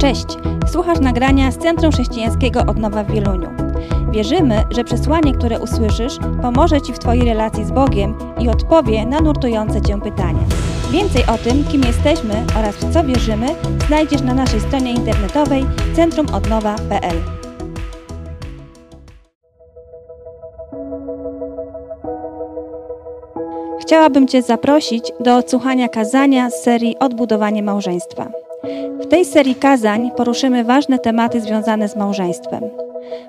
Cześć, słuchasz nagrania z Centrum Chrześcijańskiego Odnowa w Wieluniu. Wierzymy, że przesłanie, które usłyszysz, pomoże Ci w Twojej relacji z Bogiem i odpowie na nurtujące Cię pytania. Więcej o tym, kim jesteśmy oraz w co wierzymy, znajdziesz na naszej stronie internetowej centrumodnowa.pl. Chciałabym Cię zaprosić do odsłuchania kazania z serii Odbudowanie małżeństwa. W tej serii kazań poruszymy ważne tematy związane z małżeństwem.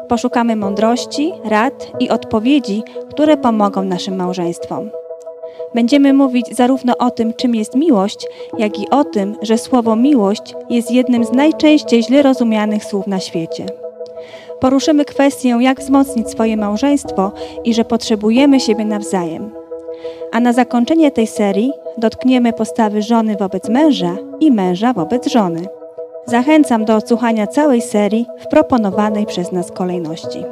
Poszukamy mądrości, rad i odpowiedzi, które pomogą naszym małżeństwom. Będziemy mówić zarówno o tym, czym jest miłość, jak i o tym, że słowo miłość jest jednym z najczęściej źle rozumianych słów na świecie. Poruszymy kwestię, jak wzmocnić swoje małżeństwo i że potrzebujemy siebie nawzajem. A na zakończenie tej serii dotkniemy postawy żony wobec męża i męża wobec żony. Zachęcam do odsłuchania całej serii w proponowanej przez nas kolejności.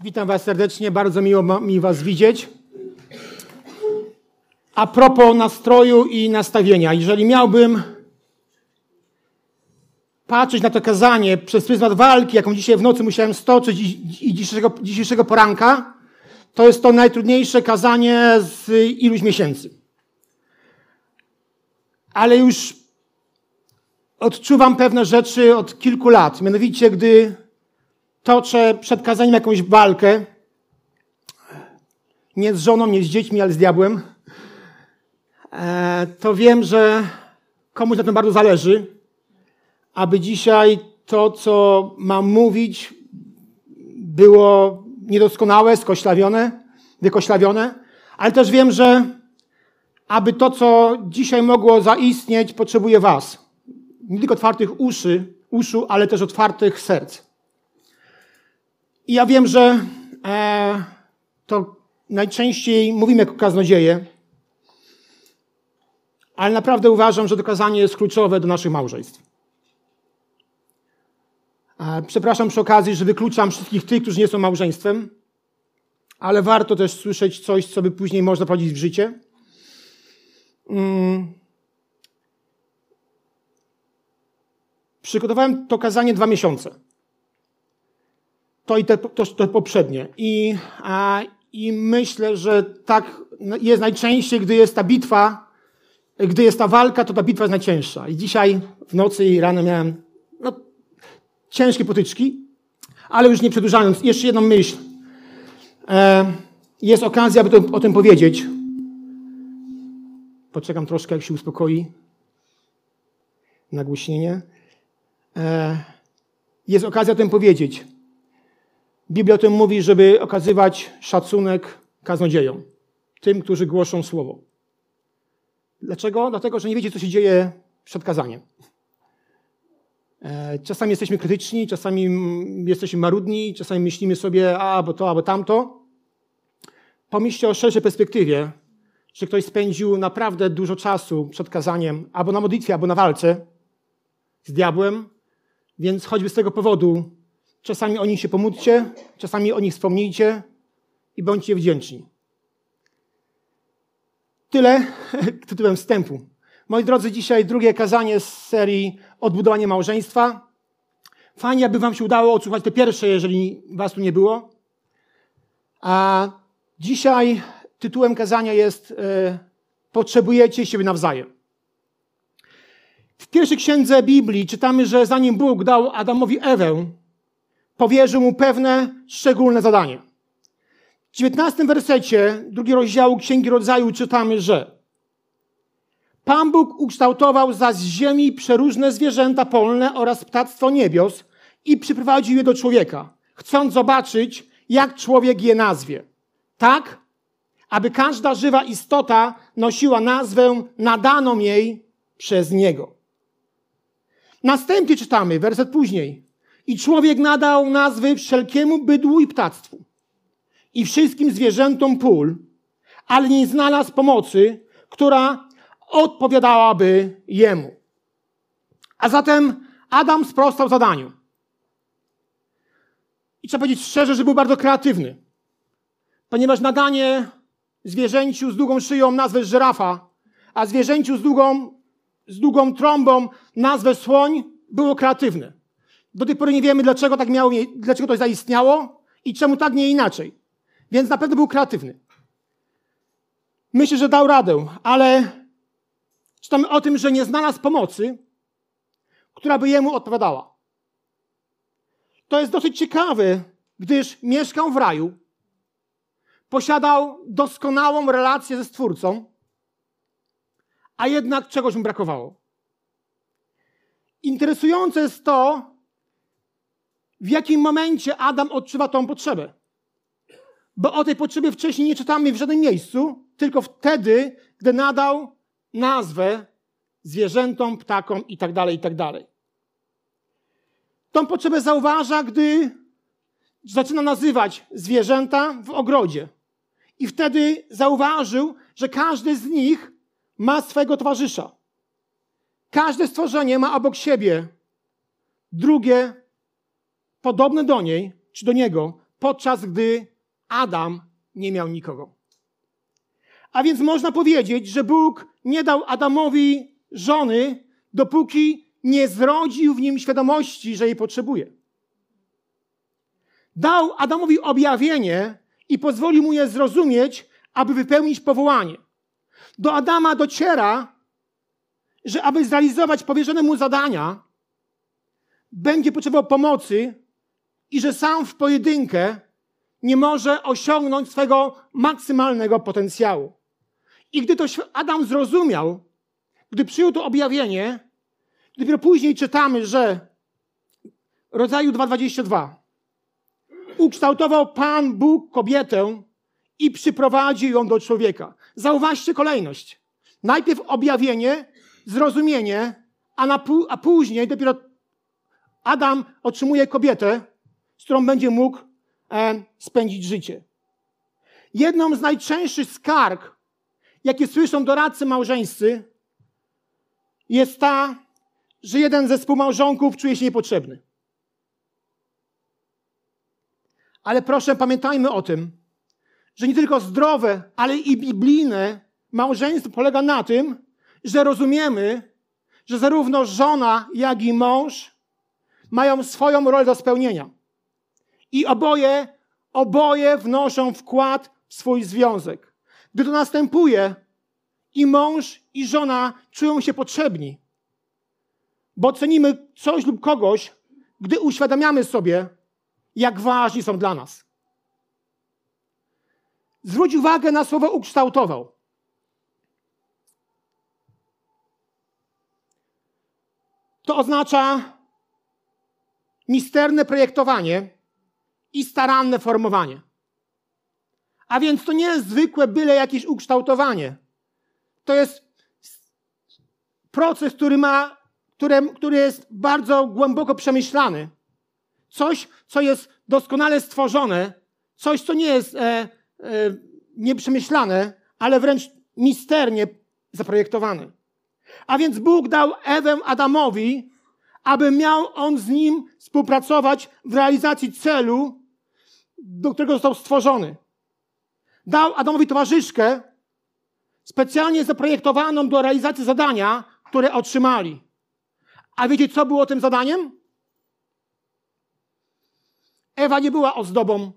Witam Was serdecznie, bardzo miło mi Was widzieć. A propos nastroju i nastawienia, jeżeli miałbym patrzeć na to kazanie przez pryzmat walki, jaką dzisiaj w nocy musiałem stoczyć i, dzisiejszego, dzisiejszego poranka, to jest to najtrudniejsze kazanie z iluś miesięcy. Ale już odczuwam pewne rzeczy od kilku lat. Mianowicie, gdy toczę przed kazaniem jakąś walkę, nie z żoną, nie z dziećmi, ale z diabłem, e, to wiem, że komuś na tym bardzo zależy, aby dzisiaj to, co mam mówić, było niedoskonałe, skoślawione, wykoślawione, ale też wiem, że aby to, co dzisiaj mogło zaistnieć, potrzebuje Was. Nie tylko otwartych uszy, uszu, ale też otwartych serc. I ja wiem, że e, to najczęściej mówimy jako kaznodzieje, ale naprawdę uważam, że to kazanie jest kluczowe do naszych małżeństw. Przepraszam przy okazji, że wykluczam wszystkich tych, którzy nie są małżeństwem, ale warto też słyszeć coś, co by później można prowadzić w życie. Hmm. Przygotowałem to kazanie dwa miesiące. To i te, to, to poprzednie. I, a, I myślę, że tak jest najczęściej, gdy jest ta bitwa, gdy jest ta walka, to ta bitwa jest najcięższa. I dzisiaj w nocy i rano miałem ciężkie potyczki, ale już nie przedłużając, jeszcze jedną myśl. E, jest okazja, aby to, o tym powiedzieć. Poczekam troszkę, jak się uspokoi. Nagłośnienie. E, jest okazja o tym powiedzieć. Biblia o tym mówi, żeby okazywać szacunek kaznodziejom, tym, którzy głoszą słowo. Dlaczego? Dlatego, że nie wiecie, co się dzieje przed kazaniem. E, czasami jesteśmy krytyczni, czasami jesteśmy marudni, czasami myślimy sobie, a, bo to, albo tamto. Pomyślcie o szerszej perspektywie, że ktoś spędził naprawdę dużo czasu przed kazaniem, albo na modlitwie, albo na walce z diabłem, więc choćby z tego powodu czasami o nich się pomódlcie, czasami o nich wspomnijcie i bądźcie wdzięczni. Tyle tytułem wstępu. Moi drodzy, dzisiaj drugie kazanie z serii Odbudowanie małżeństwa. Fajnie, aby wam się udało odsłuchać te pierwsze, jeżeli was tu nie było. A dzisiaj tytułem kazania jest e, Potrzebujecie siebie nawzajem. W pierwszej księdze Biblii czytamy, że zanim Bóg dał Adamowi Ewę, powierzył mu pewne szczególne zadanie. W 19 wersecie drugiego rozdziału Księgi Rodzaju czytamy, że Pan Bóg ukształtował zaś z ziemi przeróżne zwierzęta polne oraz ptactwo niebios i przyprowadził je do człowieka, chcąc zobaczyć, jak człowiek je nazwie. Tak, aby każda żywa istota nosiła nazwę nadaną jej przez niego. Następnie czytamy, werset później. I człowiek nadał nazwy wszelkiemu bydłu i ptactwu i wszystkim zwierzętom pól, ale nie znalazł pomocy, która odpowiadałaby jemu. A zatem Adam sprostał zadaniu. I trzeba powiedzieć szczerze, że był bardzo kreatywny, ponieważ nadanie zwierzęciu z długą szyją nazwę żyrafa, a zwierzęciu z długą z długą trąbą nazwę słoń było kreatywne. Do tej pory nie wiemy, dlaczego tak miało, dlaczego to zaistniało i czemu tak, nie inaczej. Więc na pewno był kreatywny. Myślę, że dał radę, ale czytamy o tym, że nie znalazł pomocy, która by jemu odpowiadała. To jest dosyć ciekawe, gdyż mieszkał w raju, posiadał doskonałą relację ze Stwórcą, a jednak czegoś mu brakowało. Interesujące jest to, w jakim momencie Adam odczuwa tą potrzebę. Bo o tej potrzebie wcześniej nie czytamy w żadnym miejscu, tylko wtedy, gdy nadał nazwę zwierzętom, ptakom itd., tak itd. Tak tą potrzebę zauważa, gdy zaczyna nazywać zwierzęta w ogrodzie. I wtedy zauważył, że każdy z nich ma swego towarzysza. Każde stworzenie ma obok siebie drugie, podobne do niej czy do niego, podczas gdy Adam nie miał nikogo. A więc można powiedzieć, że Bóg nie dał Adamowi żony, dopóki nie zrodził w nim świadomości, że jej potrzebuje. Dał Adamowi objawienie i pozwolił mu je zrozumieć, aby wypełnić powołanie. Do Adama dociera, że aby zrealizować powierzone mu zadania, będzie potrzebował pomocy i że sam w pojedynkę nie może osiągnąć swego maksymalnego potencjału. I gdy to Adam zrozumiał, gdy przyjął to objawienie, dopiero później czytamy, że rodzaju 2.22 ukształtował Pan Bóg kobietę i przyprowadził ją do człowieka. Zauważcie kolejność. Najpierw objawienie, zrozumienie, a, na, a później dopiero Adam otrzymuje kobietę, z którą będzie mógł e, spędzić życie. Jedną z najczęstszych skarg, jakie słyszą doradcy małżeńscy, jest ta, że jeden ze współmałżonków czuje się niepotrzebny. Ale proszę, pamiętajmy o tym, że nie tylko zdrowe, ale i biblijne małżeństwo polega na tym, że rozumiemy, że zarówno żona, jak i mąż mają swoją rolę do spełnienia. I oboje, oboje wnoszą wkład w swój związek. Gdy to następuje, i mąż, i żona czują się potrzebni, bo cenimy coś lub kogoś, gdy uświadamiamy sobie, jak ważni są dla nas. Zwróć uwagę na słowo ukształtował. To oznacza misterne projektowanie i staranne formowanie. A więc to nie jest zwykłe byle jakieś ukształtowanie. To jest proces, który ma, który, który jest bardzo głęboko przemyślany. Coś, co jest doskonale stworzone, coś, co nie jest e, e, nieprzemyślane, ale wręcz misternie zaprojektowane. A więc Bóg dał Ewę Adamowi, aby miał on z nim współpracować w realizacji celu, do którego został stworzony. Dał Adamowi towarzyszkę, specjalnie zaprojektowaną do realizacji zadania, które otrzymali. A wiecie, co było tym zadaniem? Ewa nie była ozdobą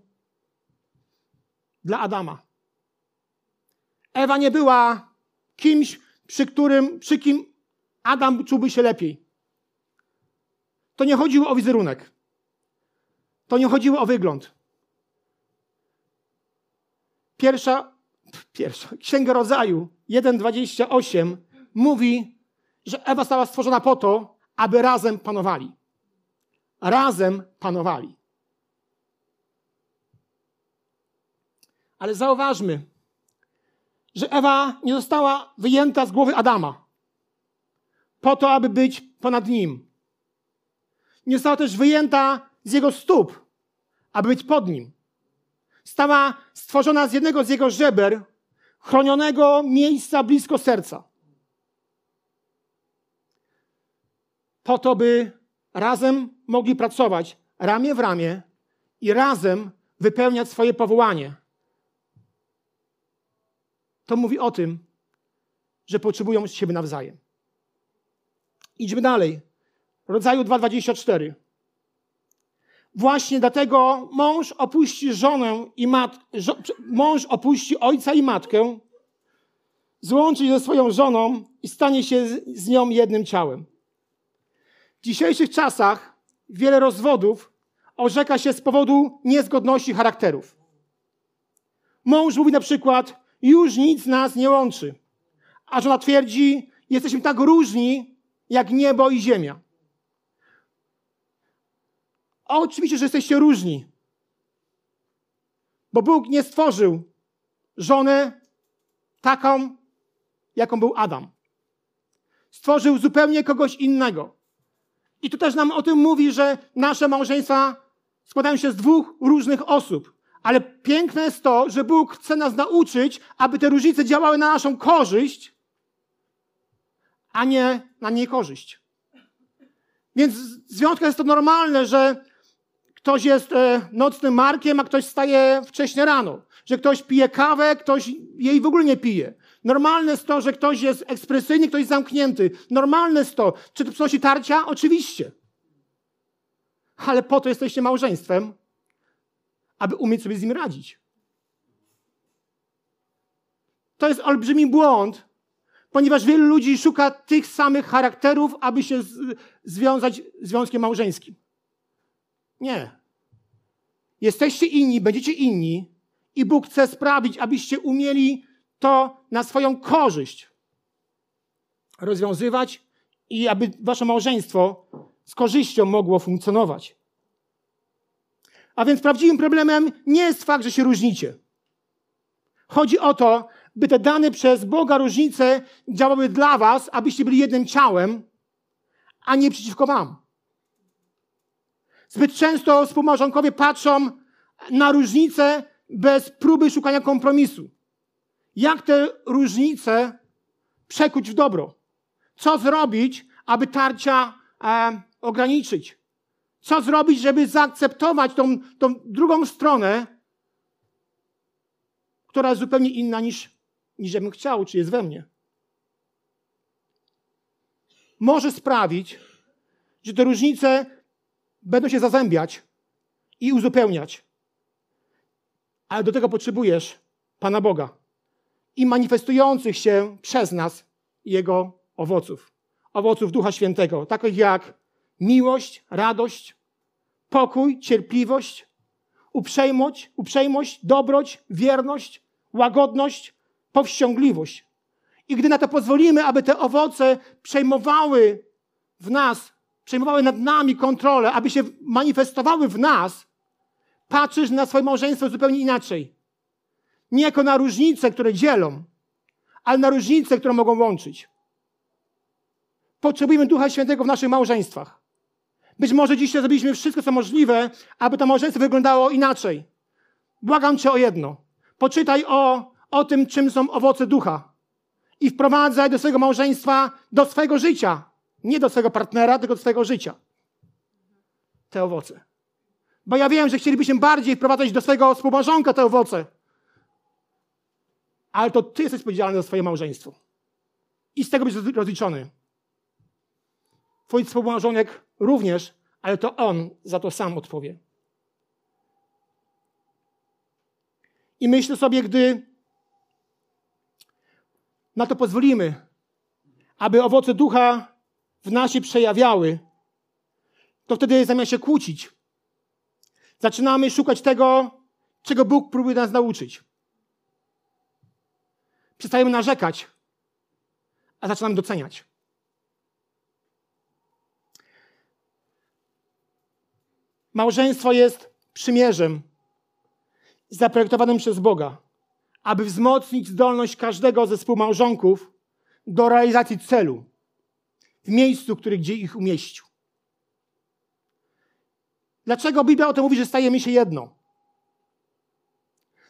dla Adama. Ewa nie była kimś, przy którym, przy kim Adam czułby się lepiej. To nie chodziło o wizerunek. To nie chodziło o wygląd. Pierwsza, pierwsza Księga Rodzaju 1,28 mówi, że Ewa została stworzona po to, aby razem panowali. Razem panowali. Ale zauważmy, że Ewa nie została wyjęta z głowy Adama po to, aby być ponad nim. Nie została też wyjęta z jego stóp, aby być pod nim. Stała stworzona z jednego z jego żeber, chronionego miejsca blisko serca. Po to, by razem mogli pracować ramię w ramię i razem wypełniać swoje powołanie to mówi o tym, że potrzebują siebie nawzajem. Idźmy dalej. Rodzaju 2,24. Właśnie dlatego mąż opuści żonę i mąż opuści ojca i matkę, złączy się ze swoją żoną i stanie się z, z nią jednym ciałem. W dzisiejszych czasach wiele rozwodów orzeka się z powodu niezgodności charakterów. Mąż mówi na przykład, już nic nas nie łączy. A żona twierdzi, jesteśmy tak różni, jak niebo i ziemia. Oczywiście, że jesteście różni. Bo Bóg nie stworzył żonę taką, jaką był Adam. Stworzył zupełnie kogoś innego. I tu też nam o tym mówi, że nasze małżeństwa składają się z dwóch różnych osób. Ale piękne jest to, że Bóg chce nas nauczyć, aby te różnice działały na naszą korzyść, a nie na niekorzyść. Więc w związkach jest to normalne, że ktoś jest e, nocnym markiem, a ktoś staje wcześnie rano. Że ktoś pije kawę, ktoś jej w ogóle nie pije. Normalne jest to, że ktoś jest ekspresyjny, ktoś jest zamknięty. Normalne jest to. Czy to przynosi tarcia? Oczywiście. Ale po to jesteście małżeństwem, aby umieć sobie z nim radzić. To jest olbrzymi błąd, ponieważ wielu ludzi szuka tych samych charakterów, aby się związać związkiem małżeńskim. Nie. Jesteście inni, będziecie inni i Bóg chce sprawić, abyście umieli to na swoją korzyść rozwiązywać i aby wasze małżeństwo z korzyścią mogło funkcjonować. A więc prawdziwym problemem nie jest fakt, że się różnicie. Chodzi o to, by te dane przez Boga różnice działały dla was, abyście byli jednym ciałem, a nie przeciwko wam. Zbyt często współmałżonkowie patrzą na różnice bez próby szukania kompromisu. Jak te różnice przekuć w dobro? Co zrobić, aby tarcia e, ograniczyć? Co zrobić, żeby zaakceptować tą, tą drugą stronę, która jest zupełnie inna niż, niż ja bym chciał, czy jest we mnie? Może sprawić, że te różnice będą się zazębiać i uzupełniać. Ale do tego potrzebujesz Pana Boga i manifestujących się przez nas Jego owoców. Owoców Ducha Świętego, takich jak miłość, radość, pokój, cierpliwość, uprzejmość, uprzejmość, dobroć, wierność, łagodność, powściągliwość. I gdy na to pozwolimy, aby te owoce przejmowały w nas, przejmowały nad nami kontrolę, aby się manifestowały w nas, patrzysz na swoje małżeństwo zupełnie inaczej. Nie jako na różnice, które dzielą, ale na różnice, które mogą łączyć. Potrzebujemy Ducha Świętego w naszych małżeństwach. Być może dzisiaj zrobiliśmy wszystko, co możliwe, aby to małżeństwo wyglądało inaczej. Błagam Cię o jedno. Poczytaj o, o tym, czym są owoce ducha. I wprowadzaj do swojego małżeństwa, do swojego życia. Nie do swojego partnera, tylko do swojego życia. Te owoce. Bo ja wiem, że chcielibyśmy bardziej wprowadzać do swojego współmałżonka te owoce. Ale to Ty jesteś odpowiedzialny za swoje małżeństwo. I z tego być rozliczony. Twój współmałżonek również, ale to on za to sam odpowie. I myślę sobie, gdy na to pozwolimy, aby owoce ducha w nas się przejawiały, to wtedy zamiast się kłócić, zaczynamy szukać tego, czego Bóg próbuje nas nauczyć. Przestajemy narzekać, a zaczynamy doceniać. Małżeństwo jest przymierzem zaprojektowanym przez Boga, aby wzmocnić zdolność każdego ze współmałżonków do realizacji celu w miejscu, który gdzie ich umieścił. Dlaczego Biblia o tym mówi, że stajemy się jedno?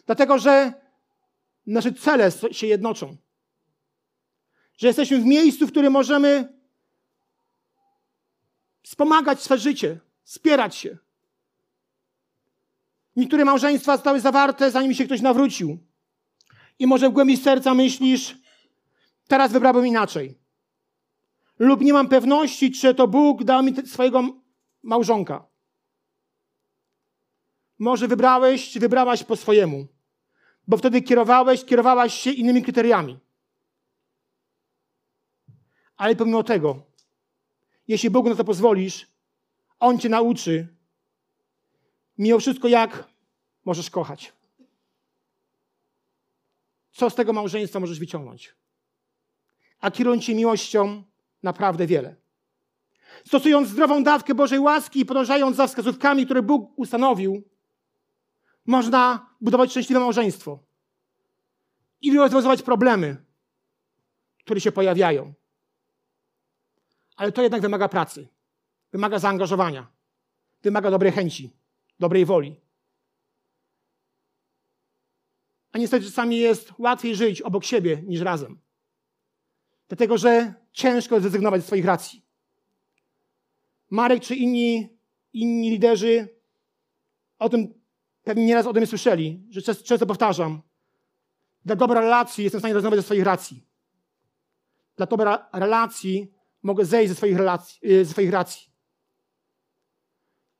Dlatego, że nasze cele się jednoczą. Że jesteśmy w miejscu, w którym możemy wspomagać swoje życie, wspierać się. Niektóre małżeństwa zostały zawarte, zanim się ktoś nawrócił. I może w głębi serca myślisz, teraz wybrałbym inaczej. Lub nie mam pewności, czy to Bóg dał mi swojego małżonka. Może wybrałeś, czy wybrałaś po swojemu, bo wtedy kierowałeś, kierowałaś się innymi kryteriami. Ale pomimo tego, jeśli Bogu na to pozwolisz, On cię nauczy, mimo wszystko, jak możesz kochać. Co z tego małżeństwa możesz wyciągnąć? A kierując się miłością, naprawdę wiele. Stosując zdrową dawkę Bożej łaski i podążając za wskazówkami, które Bóg ustanowił, można budować szczęśliwe małżeństwo i rozwiązywać problemy, które się pojawiają. Ale to jednak wymaga pracy, wymaga zaangażowania, wymaga dobrej chęci, dobrej woli. A niestety czasami jest łatwiej żyć obok siebie niż razem. Dlatego, że ciężko zrezygnować ze swoich racji. Marek czy inni, inni liderzy o tym pewnie nieraz o tym słyszeli, że często, często powtarzam. Dla dobra relacji jestem w stanie rezygnować ze swoich racji. Dla dobra relacji mogę zejść ze swoich, relacji, y, ze swoich racji.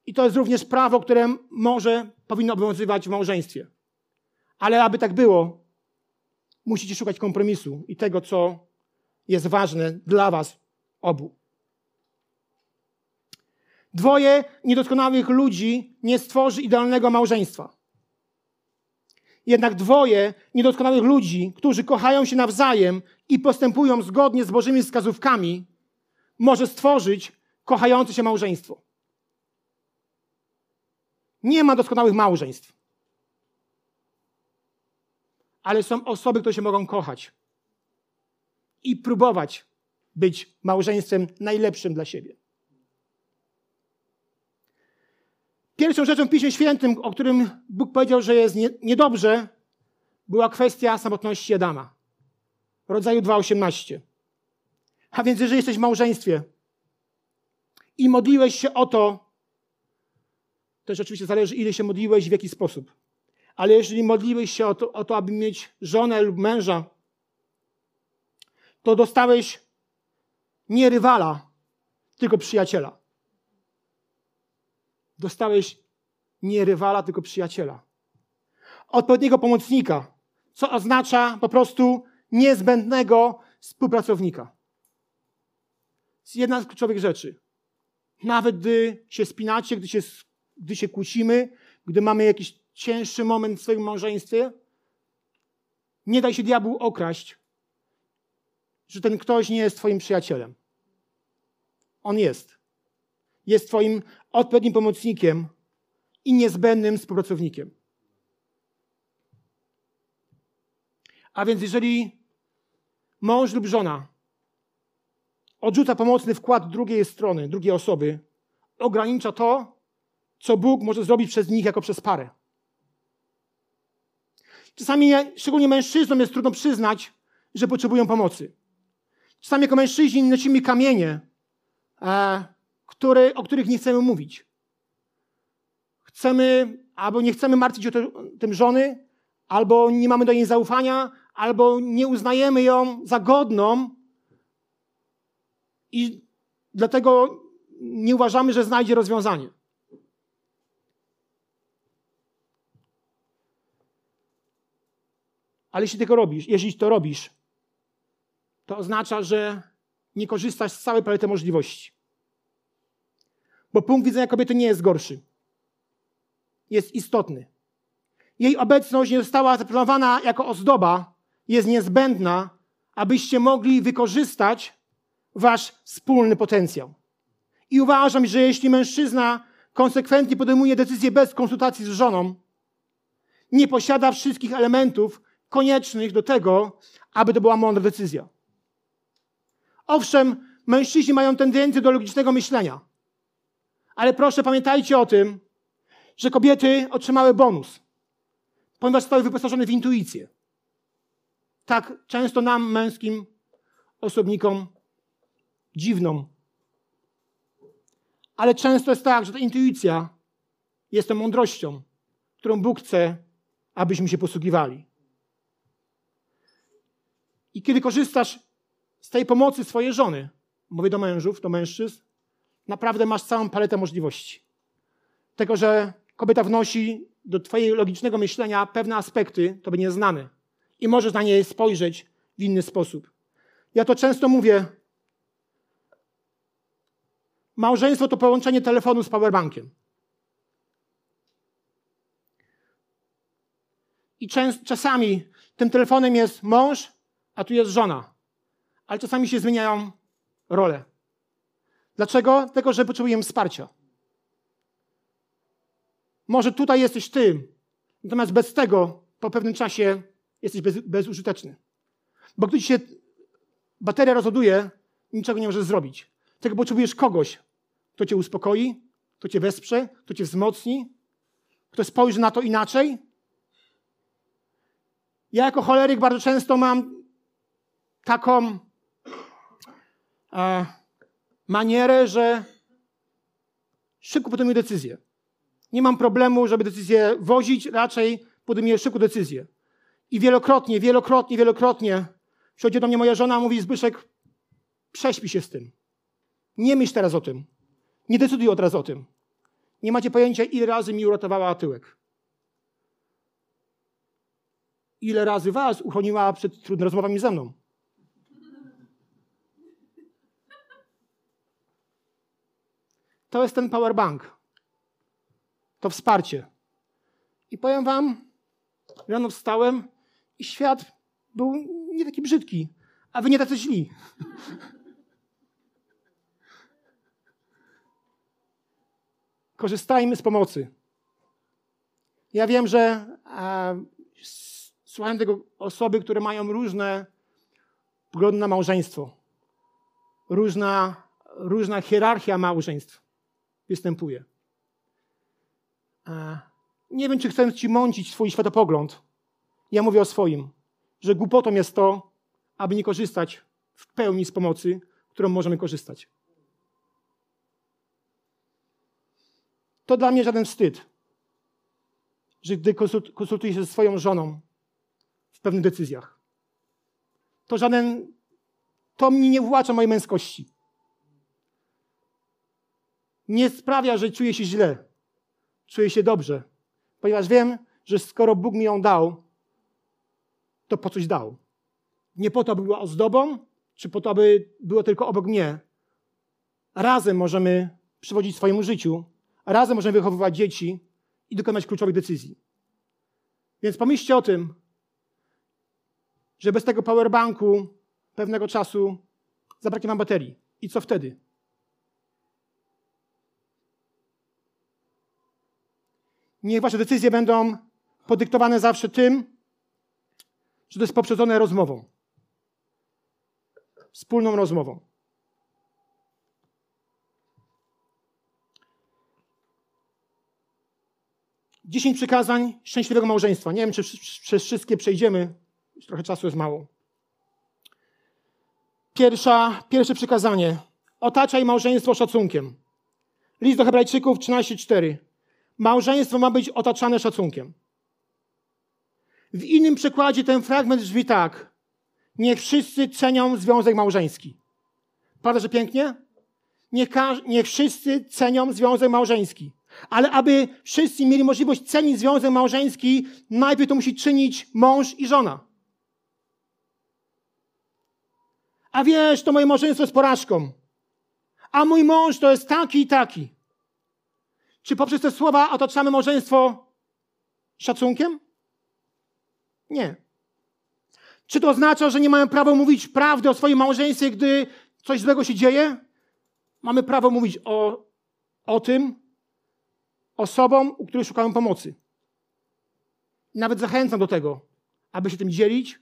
I to jest również prawo, które może, powinno obowiązywać w małżeństwie. Ale aby tak było, musicie szukać kompromisu i tego, co jest ważne dla Was obu. Dwoje niedoskonałych ludzi nie stworzy idealnego małżeństwa. Jednak dwoje niedoskonałych ludzi, którzy kochają się nawzajem i postępują zgodnie z Bożymi wskazówkami, może stworzyć kochające się małżeństwo. Nie ma doskonałych małżeństw. Ale są osoby, które się mogą kochać i próbować być małżeństwem najlepszym dla siebie. Pierwszą rzeczą w Piśmie Świętym, o którym Bóg powiedział, że jest niedobrze, była kwestia samotności Adama. Rodzaju 2,18. A więc jeżeli jesteś w małżeństwie i modliłeś się o to, też oczywiście zależy, ile się modliłeś i w jaki sposób. Ale jeżeli modliłeś się o to, o to aby mieć żonę lub męża, to dostałeś nie rywala, tylko przyjaciela. Dostałeś nie rywala, tylko przyjaciela. Odpowiedniego pomocnika, co oznacza po prostu niezbędnego współpracownika. jest jedna z kluczowych rzeczy. Nawet gdy się spinacie, gdy się, gdy się kłócimy, gdy mamy jakiś cięższy moment w swoim małżeństwie, nie daj się diabłu okraść, że ten ktoś nie jest Twoim przyjacielem. On jest. Jest Twoim odpowiednim pomocnikiem i niezbędnym współpracownikiem. A więc jeżeli mąż lub żona odrzuca pomocny wkład drugiej strony, drugiej osoby, ogranicza to, co Bóg może zrobić przez nich jako przez parę. Czasami, szczególnie mężczyznom, jest trudno przyznać, że potrzebują pomocy. Czasami jako mężczyźni nosimy kamienie, e, które, o których nie chcemy mówić. Chcemy, albo nie chcemy martwić o to, tym żony, albo nie mamy do niej zaufania, albo nie uznajemy ją za godną i dlatego nie uważamy, że znajdzie rozwiązanie. Ale jeśli tego robisz, jeśli to robisz, to oznacza, że nie korzystasz z całej palety możliwości. Bo punkt widzenia kobiety nie jest gorszy. Jest istotny. Jej obecność nie została zaplanowana jako ozdoba, jest niezbędna, abyście mogli wykorzystać wasz wspólny potencjał. I uważam, że jeśli mężczyzna konsekwentnie podejmuje decyzję bez konsultacji z żoną, nie posiada wszystkich elementów koniecznych do tego, aby to była mądra decyzja. Owszem, mężczyźni mają tendencję do logicznego myślenia. Ale proszę pamiętajcie o tym, że kobiety otrzymały bonus, ponieważ zostały wyposażone w intuicję. Tak często nam, męskim osobnikom, dziwną. Ale często jest tak, że ta intuicja jest tą mądrością, którą Bóg chce, abyśmy się posługiwali. I kiedy korzystasz z tej pomocy swojej żony, mówię do mężów, do mężczyzn, naprawdę masz całą paletę możliwości. Tego, że kobieta wnosi do twojego logicznego myślenia pewne aspekty, to by nieznane. I możesz na nie spojrzeć w inny sposób. Ja to często mówię. Małżeństwo to połączenie telefonu z powerbankiem. I czas, czasami tym telefonem jest mąż, a tu jest żona. Ale czasami się zmieniają role. Dlaczego? Dlatego, że potrzebujemy wsparcia. Może tutaj jesteś ty, natomiast bez tego po pewnym czasie jesteś bez, bezużyteczny. Bo gdy ci się bateria rozładuje, niczego nie możesz zrobić. Tego potrzebujesz kogoś, kto cię uspokoi, kto cię wesprze, kto cię wzmocni, kto spojrzy na to inaczej. Ja jako choleryk bardzo często mam taką manierę, że szybko podejmuję decyzję. Nie mam problemu, żeby decyzję wozić, raczej podejmuję szybko decyzję. I wielokrotnie, wielokrotnie, wielokrotnie przychodzi do mnie moja żona, mówi Zbyszek, prześpi się z tym. Nie myśl teraz o tym. Nie decyduj od razu o tym. Nie macie pojęcia, ile razy mi uratowała tyłek. Ile razy was uchroniła przed trudnymi rozmowami ze mną. To jest ten powerbank. To wsparcie. I powiem wam, rano wstałem i świat był nie taki brzydki, a wy nie tacy źli. Korzystajmy z pomocy. Ja wiem, że e, słuchałem tego osoby, które mają różne poglądy na małżeństwo. Różna, różna hierarchia małżeństw występuje. Nie wiem, czy chcę ci mącić swój światopogląd. Ja mówię o swoim, że głupotą jest to, aby nie korzystać w pełni z pomocy, którą możemy korzystać. To dla mnie żaden wstyd, że gdy konsultuję się ze swoją żoną w pewnych decyzjach, to żaden, to mi nie włacza mojej męskości. Nie sprawia, że czuję się źle. Czuję się dobrze, ponieważ wiem, że skoro Bóg mi ją dał, to po coś dał. Nie po to, aby była ozdobą, czy po to, aby było tylko obok mnie. Razem możemy przywodzić swojemu życiu, razem możemy wychowywać dzieci i dokonać kluczowych decyzji. Więc pomyślcie o tym, że bez tego powerbanku pewnego czasu zabraknie nam baterii. I co wtedy? Niech wasze decyzje będą podyktowane zawsze tym, że to jest poprzedzone rozmową. Wspólną rozmową. Dziesięć przykazań szczęśliwego małżeństwa. Nie wiem, czy przez wszystkie przejdziemy. Już trochę czasu jest mało. Pierwsza, pierwsze przykazanie. Otaczaj małżeństwo szacunkiem. List do Hebrajczyków 13:4. Małżeństwo ma być otaczane szacunkiem. W innym przykładzie ten fragment brzmi tak. Niech wszyscy cenią związek małżeński. Prawda, że pięknie? Niech, niech wszyscy cenią związek małżeński. Ale aby wszyscy mieli możliwość cenić związek małżeński, najpierw to musi czynić mąż i żona. A wiesz, to moje małżeństwo jest porażką. A mój mąż to jest taki i taki. Czy poprzez te słowa otaczamy małżeństwo szacunkiem? Nie. Czy to oznacza, że nie mamy prawa mówić prawdy o swoim małżeństwie, gdy coś złego się dzieje? Mamy prawo mówić o, o tym osobom, u których szukają pomocy. Nawet zachęcam do tego, aby się tym dzielić,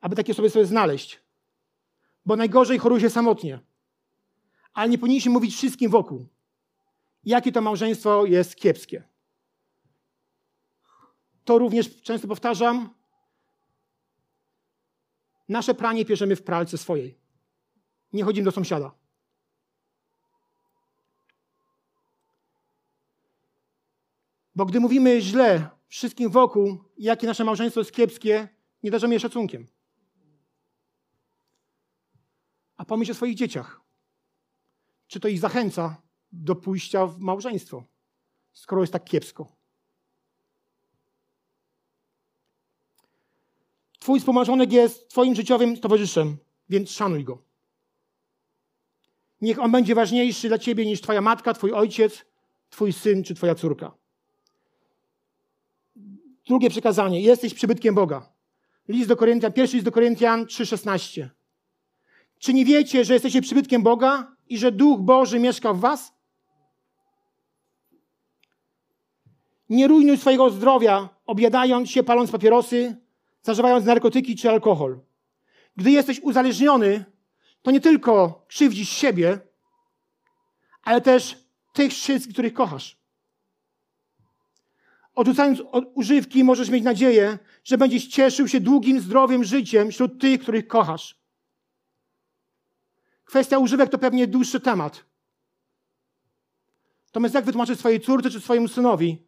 aby takie osoby sobie znaleźć. Bo najgorzej choruje się samotnie. Ale nie powinniśmy mówić wszystkim wokół, jakie to małżeństwo jest kiepskie. To również często powtarzam. Nasze pranie bierzemy w pralce swojej. Nie chodzimy do sąsiada. Bo gdy mówimy źle wszystkim wokół, jakie nasze małżeństwo jest kiepskie, nie darzymy je szacunkiem. A pomyśl o swoich dzieciach. Czy to ich zachęca do pójścia w małżeństwo, skoro jest tak kiepsko? Twój wspomarzonek jest Twoim życiowym towarzyszem, więc szanuj go. Niech on będzie ważniejszy dla Ciebie niż Twoja matka, Twój ojciec, Twój syn czy Twoja córka. Drugie przekazanie. Jesteś przybytkiem Boga. List do Koryntian, pierwszy list do Koryntian 3,16. Czy nie wiecie, że jesteście przybytkiem Boga i że Duch Boży mieszka w was? Nie rujnuj swojego zdrowia, objadając się, paląc papierosy, zażywając narkotyki czy alkohol. Gdy jesteś uzależniony, to nie tylko krzywdzisz siebie, ale też tych wszystkich, których kochasz. Odrzucając używki, możesz mieć nadzieję, że będziesz cieszył się długim, zdrowym życiem wśród tych, których kochasz. Kwestia używek to pewnie dłuższy temat. Natomiast jak wytłumaczyć swojej córce czy swojemu synowi,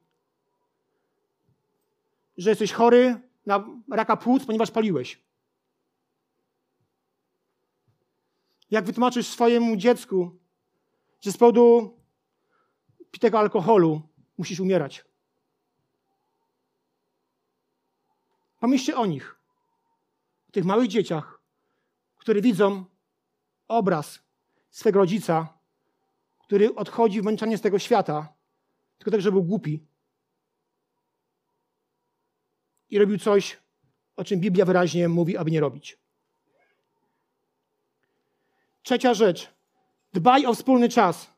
że jesteś chory na raka płuc, ponieważ paliłeś? Jak wytłumaczysz swojemu dziecku, że z powodu pitego alkoholu musisz umierać? Pomyślcie o nich, o tych małych dzieciach, które widzą obraz swego rodzica, który odchodzi w męczanie z tego świata, tylko tak, że był głupi i robił coś, o czym Biblia wyraźnie mówi, aby nie robić. Trzecia rzecz. Dbaj o wspólny czas.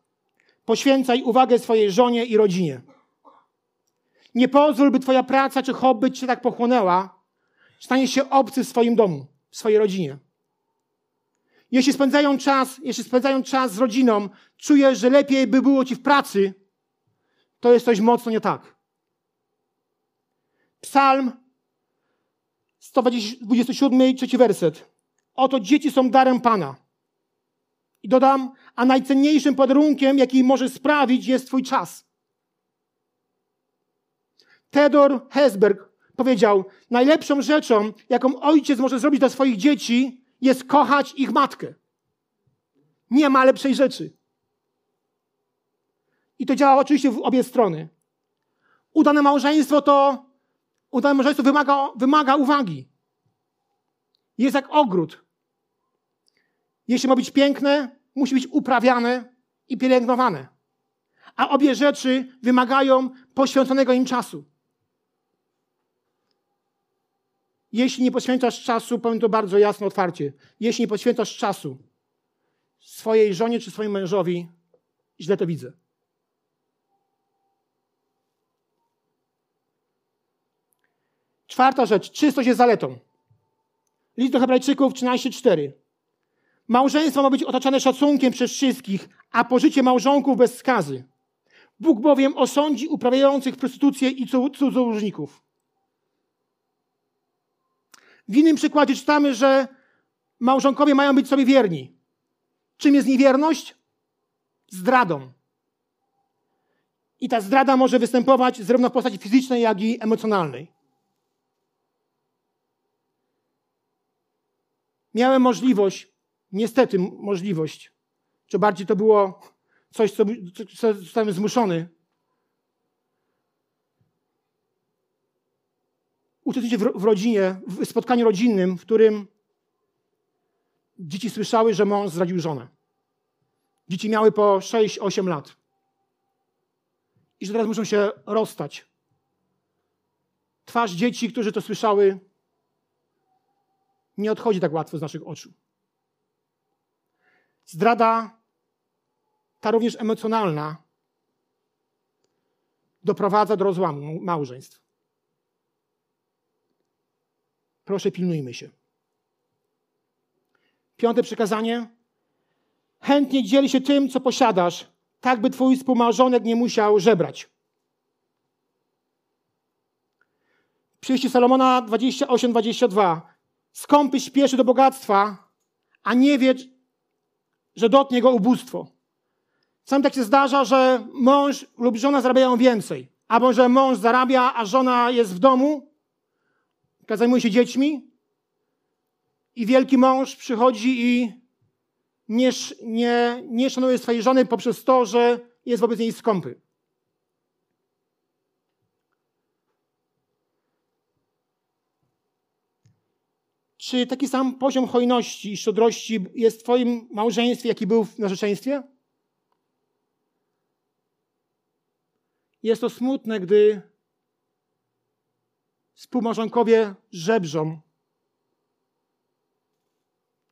Poświęcaj uwagę swojej żonie i rodzinie. Nie pozwól, by twoja praca czy hobby cię tak pochłonęła, stanie się obcy w swoim domu, w swojej rodzinie. Jeśli spędzają czas, jeśli spędzają czas z rodziną, czujesz, że lepiej by było ci w pracy, to jest coś mocno nie tak. Psalm 127, trzeci werset. Oto dzieci są darem Pana. I dodam, a najcenniejszym podarunkiem, jaki może sprawić, jest Twój czas. Theodor Hesberg powiedział: Najlepszą rzeczą, jaką ojciec może zrobić dla swoich dzieci, jest kochać ich matkę. Nie ma lepszej rzeczy. I to działa oczywiście w obie strony. Udane małżeństwo to, udane małżeństwo wymaga, wymaga uwagi. Jest jak ogród. Jeśli ma być piękne, musi być uprawiane i pielęgnowane. A obie rzeczy wymagają poświęconego im czasu. Jeśli nie poświęcasz czasu, powiem to bardzo jasno, otwarcie, jeśli nie poświęcasz czasu swojej żonie czy swojemu mężowi, źle to widzę. Czwarta rzecz, czystość jest zaletą. List do Hebrajczyków 13:4. Małżeństwo ma być otaczane szacunkiem przez wszystkich, a pożycie małżonków bez skazy. Bóg bowiem osądzi uprawiających prostytucję i cudzołożników. W innym przykładzie czytamy, że małżonkowie mają być sobie wierni. Czym jest niewierność? Zdradą. I ta zdrada może występować zarówno w postaci fizycznej, jak i emocjonalnej. Miałem możliwość, niestety możliwość, czy bardziej to było coś, co, co zostałem zmuszony, uczestniczyć w, rodzinie, w spotkaniu rodzinnym, w którym dzieci słyszały, że mąż zdradził żonę. Dzieci miały po 6-8 lat. I że teraz muszą się rozstać. Twarz dzieci, którzy to słyszały, nie odchodzi tak łatwo z naszych oczu. Zdrada, ta również emocjonalna, doprowadza do rozłamu małżeństw. Proszę, pilnujmy się. Piąte przekazanie. Chętnie dziel się tym, co posiadasz, tak by twój współmałżonek nie musiał żebrać. Przyjście Salomona 28-22. Skąpy śpieszy do bogactwa, a nie wie, że dotknie go ubóstwo. Sam tak się zdarza, że mąż lub żona zarabiają więcej. Albo że mąż zarabia, a żona jest w domu, zajmuje się dziećmi i wielki mąż przychodzi i nie, nie, nie szanuje swojej żony poprzez to, że jest wobec niej skąpy. Czy taki sam poziom hojności i szczodrości jest w Twoim małżeństwie, jaki był w narzeczeństwie? Jest to smutne, gdy współmałżonkowie żebrzą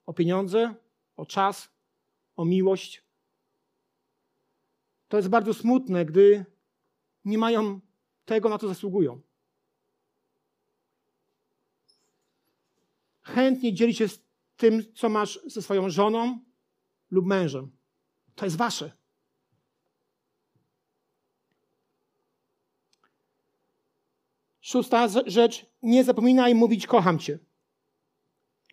o pieniądze, o czas, o miłość. To jest bardzo smutne, gdy nie mają tego, na co zasługują. Chętnie dzieli się z tym, co masz ze swoją żoną lub mężem. To jest wasze. Szósta rzecz, nie zapominaj mówić kocham cię.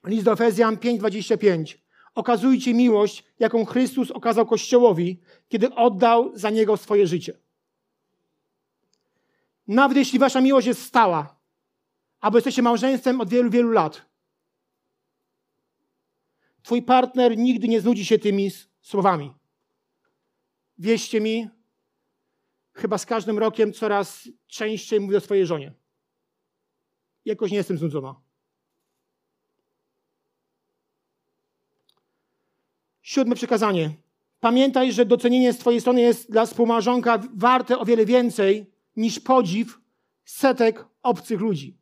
List do Efezjan 5:25. Okazujcie miłość, jaką Chrystus okazał Kościołowi, kiedy oddał za niego swoje życie. Nawet jeśli wasza miłość jest stała, albo jesteście małżeństwem od wielu, wielu lat, twój partner nigdy nie znudzi się tymi słowami. Wieście mi, chyba z każdym rokiem coraz częściej mówię o swojej żonie. Jakoś nie jestem znudzona. Siódme przekazanie. Pamiętaj, że docenienie z Twojej strony jest dla współmałżonka warte o wiele więcej niż podziw setek obcych ludzi.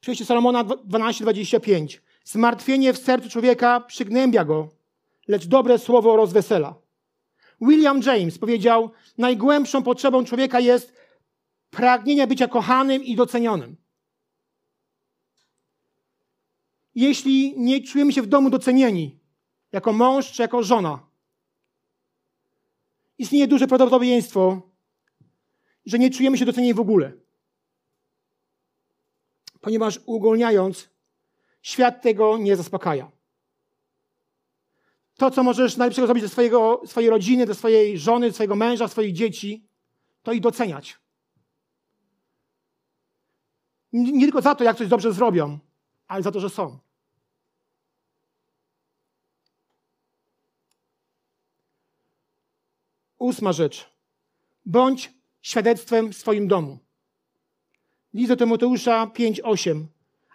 Przyjście Salomona 12:25. Zmartwienie w sercu człowieka przygnębia go, lecz dobre słowo rozwesela. William James powiedział: Najgłębszą potrzebą człowieka jest pragnienie bycia kochanym i docenionym. Jeśli nie czujemy się w domu docenieni, jako mąż czy jako żona, istnieje duże prawdopodobieństwo, że nie czujemy się docenieni w ogóle. Ponieważ uogólniając, świat tego nie zaspokaja. To, co możesz najlepszego zrobić dla swojego, swojej rodziny, dla swojej żony, swojego męża, swoich dzieci, to ich doceniać. Nie tylko za to, jak coś dobrze zrobią, ale za to, że są. Ósma rzecz. Bądź świadectwem w swoim domu. List do Tymoteusza 5:8.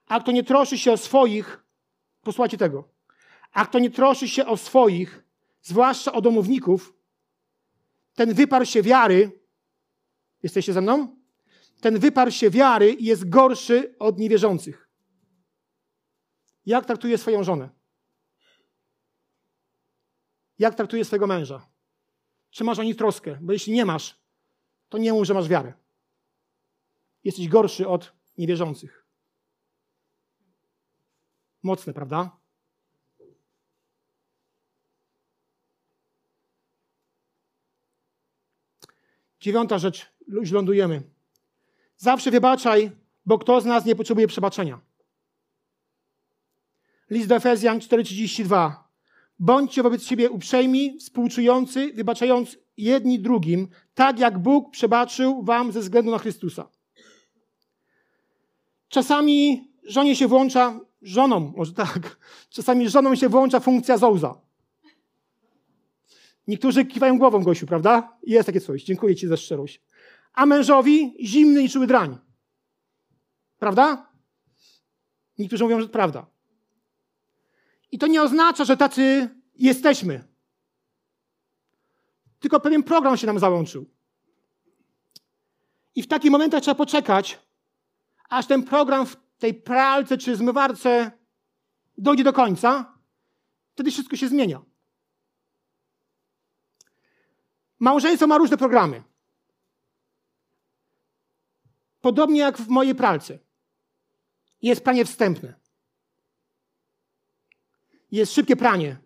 A kto nie troszy się o swoich, posłuchajcie tego. A kto nie troszy się o swoich, zwłaszcza o domowników, ten wyparł się wiary. Jesteście ze mną? Ten wyparł się wiary jest gorszy od niewierzących. Jak traktuje swoją żonę? Jak traktuje swojego męża? Czy masz o nich troskę? Bo jeśli nie masz, to nie mów, że masz wiarę. Jesteś gorszy od niewierzących. Mocne, prawda? Dziewiąta rzecz, już lądujemy. Zawsze wybaczaj, bo kto z nas nie potrzebuje przebaczenia. List do Efezjan 4,32. Bądźcie wobec siebie uprzejmi, współczujący, wybaczając jedni drugim, tak jak Bóg przebaczył wam ze względu na Chrystusa. Czasami żonie się włącza, żoną, może tak, czasami żoną się włącza funkcja zołza. Niektórzy kiwają głową, Gosiu, prawda? Jest takie coś. Dziękuję Ci za szczerość. A mężowi zimny i czuły drań. Prawda? Niektórzy mówią, że to prawda. I to nie oznacza, że tacy jesteśmy. Tylko pewien program się nam załączył. I w takich momentach trzeba poczekać, aż ten program w tej pralce czy zmywarce dojdzie do końca. Wtedy wszystko się zmienia. Małżeństwo ma różne programy. Podobnie jak w mojej pralce. Jest pranie wstępne. Jest szybkie pranie.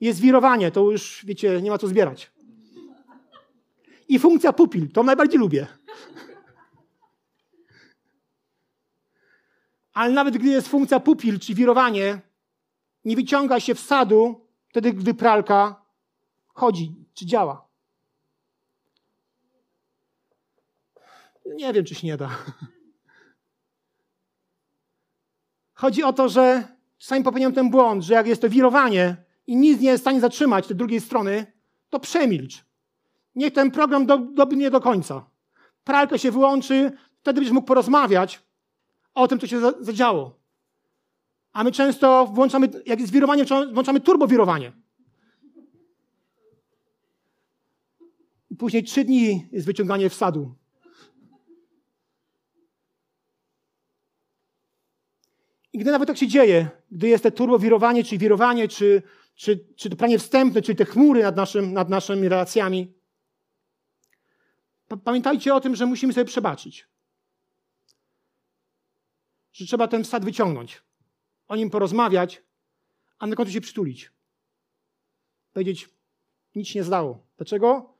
Jest wirowanie, to już, wiecie, nie ma co zbierać. I funkcja pupil, to najbardziej lubię. Ale nawet gdy jest funkcja pupil, czy wirowanie, nie wyciąga się wsadu wtedy, gdy pralka chodzi, czy działa. Nie wiem, czy się nie da. Chodzi o to, że czasami popełniam ten błąd, że jak jest to wirowanie i nic nie jest w stanie zatrzymać tej drugiej strony, to przemilcz. Niech ten program do, dobiegnie do końca. Pralka się wyłączy, wtedy będziesz mógł porozmawiać o tym, co się zadziało. A my często włączamy, jak jest wirowanie, włączamy turbowirowanie. Później trzy dni jest wyciąganie wsadu. I gdy nawet tak się dzieje, gdy jest to turbowirowanie, czy wirowanie, czy, czy, czy to pranie wstępne, czyli te chmury nad, naszym, nad naszymi relacjami, pamiętajcie o tym, że musimy sobie przebaczyć. Że trzeba ten wsad wyciągnąć, o nim porozmawiać, a na końcu się przytulić. Powiedzieć, nic się nie zdało. Dlaczego?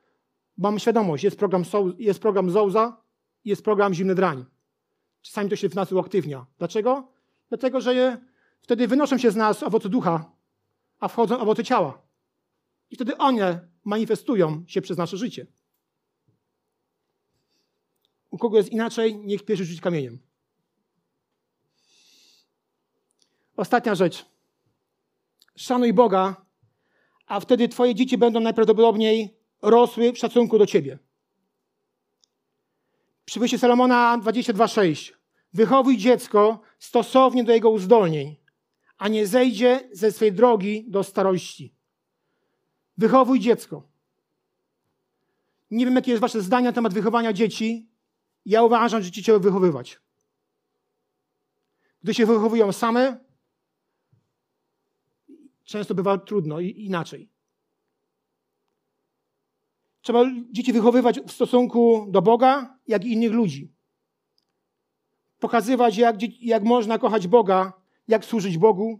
Mam świadomość, jest program, jest program Zouza, jest program Zimny Drań. Czasami to się w nas uaktywnia. Dlaczego? Dlatego, że wtedy wynoszą się z nas owoce ducha, a wchodzą owoce ciała. I wtedy one manifestują się przez nasze życie. U kogo jest inaczej, niech pierwszy rzuci kamieniem. Ostatnia rzecz. Szanuj Boga, a wtedy Twoje dzieci będą najprawdopodobniej rosły w szacunku do Ciebie. Przywyjście Salomona 22,6. Wychowuj dziecko stosownie do jego uzdolnień, a nie zejdzie ze swej drogi do starości. Wychowuj dziecko. Nie wiem, jakie jest Wasze zdanie na temat wychowania dzieci. Ja uważam, że dzieci trzeba wychowywać. Gdy się wychowują same, często bywa trudno i inaczej. Trzeba dzieci wychowywać w stosunku do Boga, jak i innych ludzi pokazywać, jak, jak można kochać Boga, jak służyć Bogu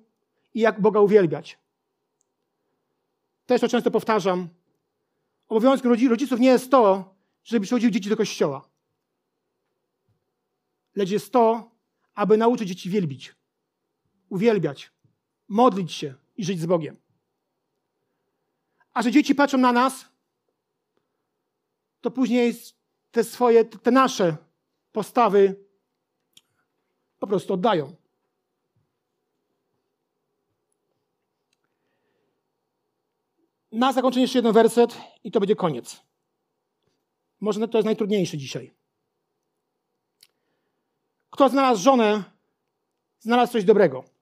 i jak Boga uwielbiać. Też to często powtarzam. Obowiązkiem rodziców nie jest to, żeby przychodziły dzieci do kościoła. Lecz jest to, aby nauczyć dzieci wielbić, uwielbiać, modlić się i żyć z Bogiem. A że dzieci patrzą na nas, to później te swoje, te nasze postawy po prostu oddają. Na zakończenie jeszcze jeden werset i to będzie koniec. Może to jest najtrudniejsze dzisiaj. Kto znalazł żonę, znalazł coś dobrego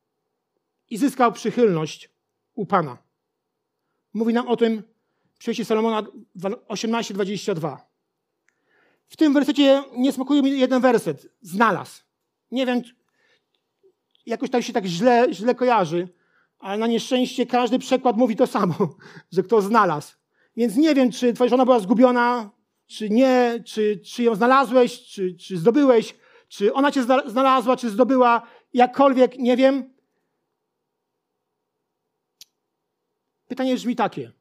i zyskał przychylność u Pana. Mówi nam o tym przyjście Salomona 18:22. W tym wersecie nie smakuje mi jeden werset. Znalazł. Nie wiem, jakoś tak się tak źle, źle kojarzy, ale na nieszczęście każdy przekład mówi to samo, że kto znalazł. Więc nie wiem, czy twoja żona była zgubiona, czy nie, czy, czy ją znalazłeś, czy, czy zdobyłeś, czy ona cię znalazła, czy zdobyła, jakkolwiek, nie wiem. Pytanie brzmi takie.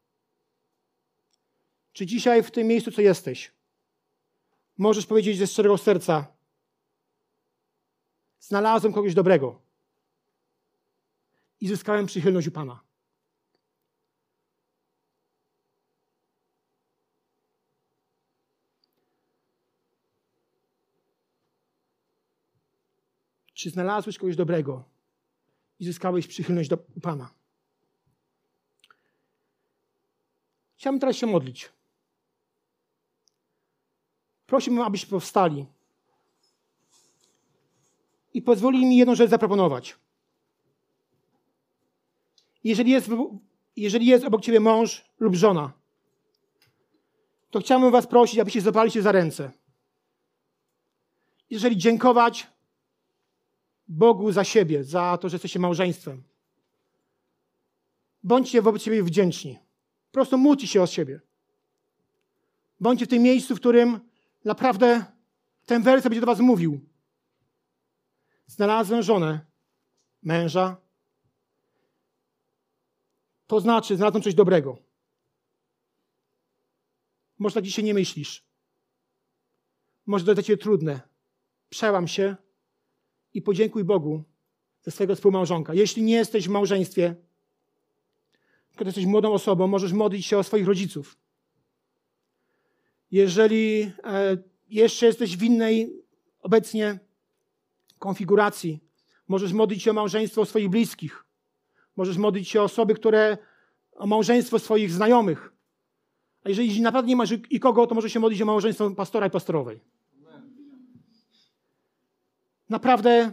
Czy dzisiaj w tym miejscu, co jesteś, możesz powiedzieć ze szczerego serca, znalazłem kogoś dobrego i zyskałem przychylność u Pana. Czy znalazłeś kogoś dobrego i zyskałeś przychylność do Pana? Chciałbym teraz się modlić. Prosiłbym, abyście powstali i pozwoli mi jedną rzecz zaproponować. Jeżeli jest, jeżeli jest obok ciebie mąż lub żona, to chciałbym was prosić, abyście zapali się za ręce. Jeżeli dziękować Bogu za siebie, za to, że jesteście małżeństwem. Bądźcie wobec siebie wdzięczni. Po prostu módlcie się o siebie. Bądźcie w tym miejscu, w którym naprawdę ten werset będzie do was mówił. Znalazłem żonę, męża. To znaczy, znalazłem coś dobrego. Może tak dzisiaj nie myślisz. Może to dla ciebie trudne. Przełam się i podziękuj Bogu za swojego współmałżonka. Jeśli nie jesteś w małżeństwie, tylko jesteś młodą osobą, możesz modlić się o swoich rodziców. Jeżeli e, jeszcze jesteś w innej obecnie konfiguracji. Możesz modlić się o małżeństwo swoich bliskich. Możesz modlić się o osoby, które, o małżeństwo swoich znajomych. A jeżeli naprawdę nie masz i kogo, to może się modlić o małżeństwo pastora i pastorowej. Naprawdę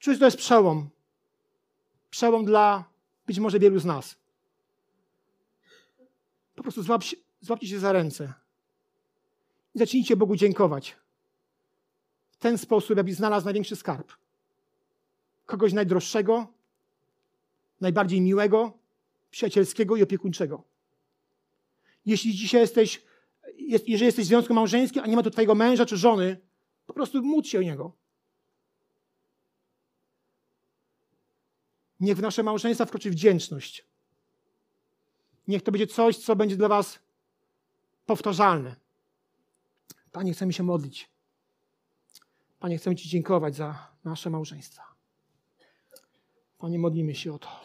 że to jest przełom. Przełom dla być może wielu z nas. Po prostu złap, złapcie się za ręce i zacznijcie Bogu dziękować. W ten sposób, aby znalazł największy skarb. Kogoś najdroższego, najbardziej miłego, przyjacielskiego i opiekuńczego. Jeśli dzisiaj jesteś, jest, jeżeli jesteś w związku małżeńskim, a nie ma tu twojego męża czy żony, po prostu módl się o niego. Niech w nasze małżeństwa wkroczy wdzięczność. Niech to będzie coś, co będzie dla was powtarzalne. Panie, chcemy się modlić. Panie, chcemy Ci dziękować za nasze małżeństwa. Panie, modlimy się o to.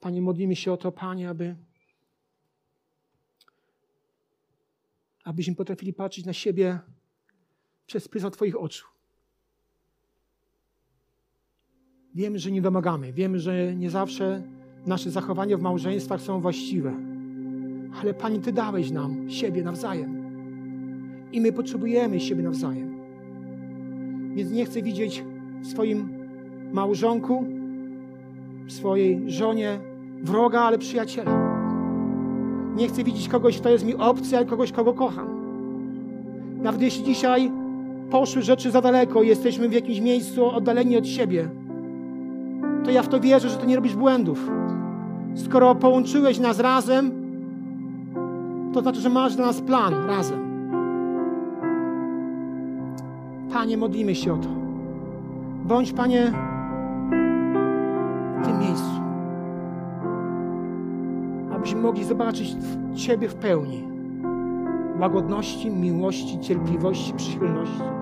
Panie, modlimy się o to, Panie, aby abyśmy potrafili patrzeć na siebie przez pryzmat Twoich oczu. Wiemy, że nie domagamy, wiemy, że nie zawsze nasze zachowania w małżeństwach są właściwe. Ale Panie, Ty dałeś nam siebie nawzajem. I my potrzebujemy siebie nawzajem. Więc nie chcę widzieć w swoim małżonku, w swojej żonie wroga, ale przyjaciela. Nie chcę widzieć kogoś, kto jest mi obcy, ale kogoś, kogo kocham. Nawet jeśli dzisiaj poszły rzeczy za daleko jesteśmy w jakimś miejscu oddaleni od siebie, to ja w to wierzę, że Ty nie robisz błędów. Skoro połączyłeś nas razem, to znaczy, że masz dla nas plan razem. Panie, modlimy się o to. Bądź, Panie, w tym miejscu. Abyśmy mogli zobaczyć Ciebie w pełni. Łagodności, miłości, cierpliwości, przychylności.